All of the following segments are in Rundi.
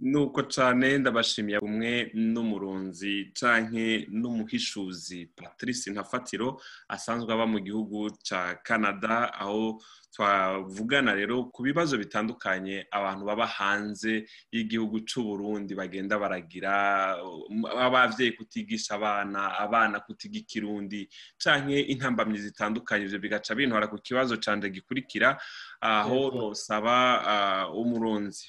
nuko cyane ndabashimiye umwe n'umurunzi canke n'umuhishuzi patrice ntafatiro asanzwe aba mu gihugu cya canada aho twavugana rero ku bibazo bitandukanye abantu baba hanze y'igihugu cy'u Burundi bagenda baragira ababyeyi kutigisha abana abana kutiga ikirundi canke intambamyi zitandukanye ibyo bigaca bintwara ku kibazo canje gikurikira aho nosaba umuronzi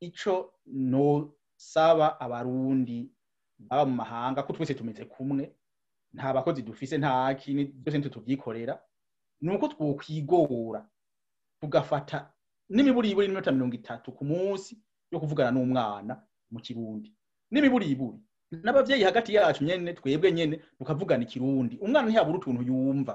icyo ntusaba abarundi baba mu mahanga ko twese tumeze kumwe nta bakozi dufise nta kintu byose ntitubyikorera ni uko twokwigora tugafata n'imiburiburi n'iminota mirongo itatu ku munsi yo kuvugana n'umwana mu kirundi n'imiburiburi n'ababyeyi hagati yacu nyene twebwe nyene tukavugana ikirundi umwana ntiyabura utuntu yumva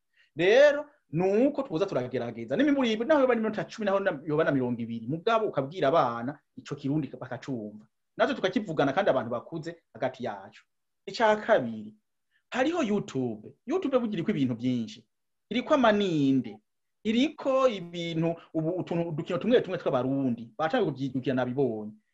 rero uko tuza turagerageza n'imiburi naho yoba n'iminota 10 naho yoba na 200 mugabo ukabwira abana ico kirundi bakacumva nazo tukakivugana kandi abantu bakuze hagati yacu ica kabiri hariho YouTube YouTube bugira ko ibintu byinshi iriko amaninde iriko ibintu ubu utuntu dukino tumwe tumwe tw'abarundi batangiye kubyidukira nabibonye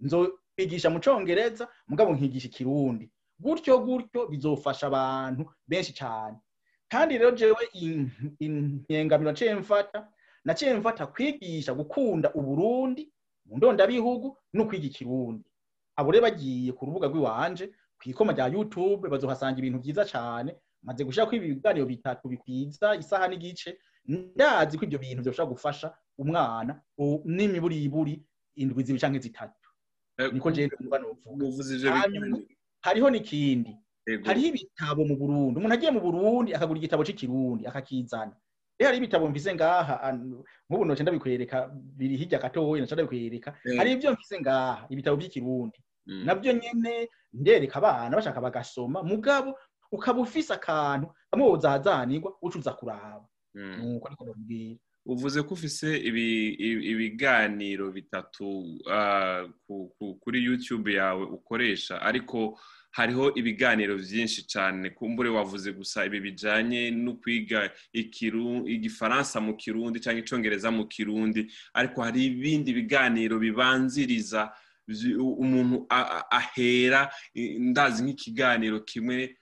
mbigisha mu cyongereza mugabo nkigisha ikirundi gutyo gutyo bizofasha abantu benshi cyane kandi rero jewe inkengamiro nce mfata naciye mfata kwigisha gukunda uburundi mu ndondabihugu no kwiga ikirundi abo rero bagiye ku rubuga rw'iwanje ku ikoma rya youtube bazohasanga ibintu byiza cyane maze gushyira kwiba ibiganiro bitatu bikwiza isaha n'igice ndazi ko ibyo bintu byoshobora gufasha umwana n'imiburiburi indwi zibiri cyangwa zitatu Eh, niko njyewe ndumva uvuze hariho n'ikindi hariho ibitabo mu burundu umuntu agiye mu burundi akagura igitabo cy’ikirundi akakizana rero hari ibitabo mvise ngaha nk'ubu noce ndabikwereka biri hirya gatoya naca ndabikwereka eh. hari ibyo mvise ngaha ibitabo by'ikirundi mm. nabyo nyene ndereka abana bashaka bagasoma mugabo ukaba ufise akantu kamwe wozazanirwa ucuza kuraba mm. nuko ariko ndabwira uvuze ko ufise ibiganiro bitatu ah, kuri youtube yawe ukoresha ariko hariho ibiganiro byinshi cyane kumbure wavuze gusa ibi bijyanye no kwiga igifaransa mu kirundi cyangwa icyongereza mu kirundi ariko hari ibindi biganiro bibanziriza umuntu ahera ndazi nk'ikiganiro kimwe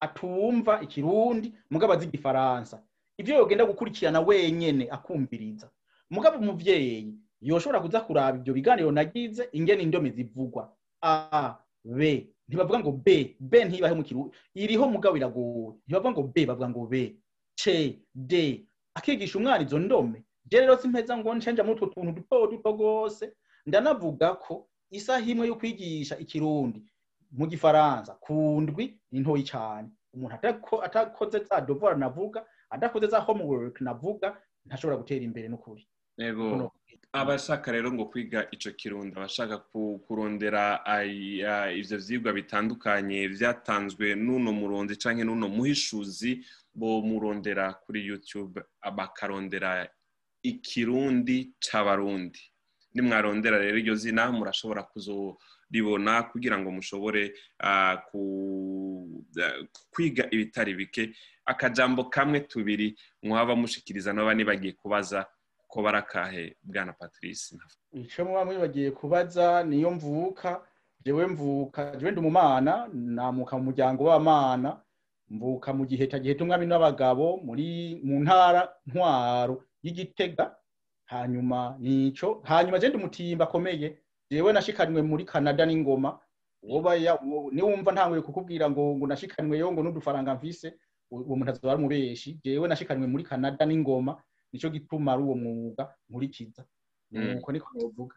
atumva ikirundi mugabo azi igifaransa ibyo yogenda gukurikirana wenyine akumviriza mugabo umubyeyi yoshobora kuza kuraba ibyo biganiro nagize ingene indome zivugwa a b ntibavuga ngo b b ntibahe mu kirundi iriho mugabo iragoye ntibavuga ngo b bavuga ngo b c d akigisha umwana izo ndome je rero simpeza ngo nshenja muri utwo tuntu duto duto rwose ndanavuga ko isaha imwe yo kwigisha ikirundi mu gifaransa ku ndwi ni ntoyi cyane umuntu atakoze za dovora navuga adakoze za homework navuga ntashobora gutera imbere n'ukuri abashaka rero ngo kwiga icyo kirundo abashaka kurondera ibyo byigwa bitandukanye byatanzwe n'uno muronzi cyangwa n'uno muhishuzi bo murondera kuri youtube bakarondera ikirundi cy'abarundi nimwarondera rero iryo zina murashobora kuzo ribona kugira ngo mushobore ah, kwiga ibitari bike akajambo kamwe tubiri mwaba mushikiriza n'aba bagiye kubaza ko barakahe bwana patrice icyo muba bagiye kubaza niyo mvuka jewe mvuka jewe ndi umumana namuka mu muryango wamana mvuka mu gihe cyagihita umwami n'abagabo muri mu ntara ntwaro y'igitega hanyuma nicyo hanyuma ndi umutimba akomeye yewe nashikanywe muri canada n'ingoma niba wumva ntawe kukubwira ngo ngo nashikanyweyo ngo n'udufaranga mvise uwo muntu azaba ari umubeshi yewe nashikanywe muri canada n'ingoma nicyo gituma ari uwo mwuga nkurikiza mm. nuko niko navuga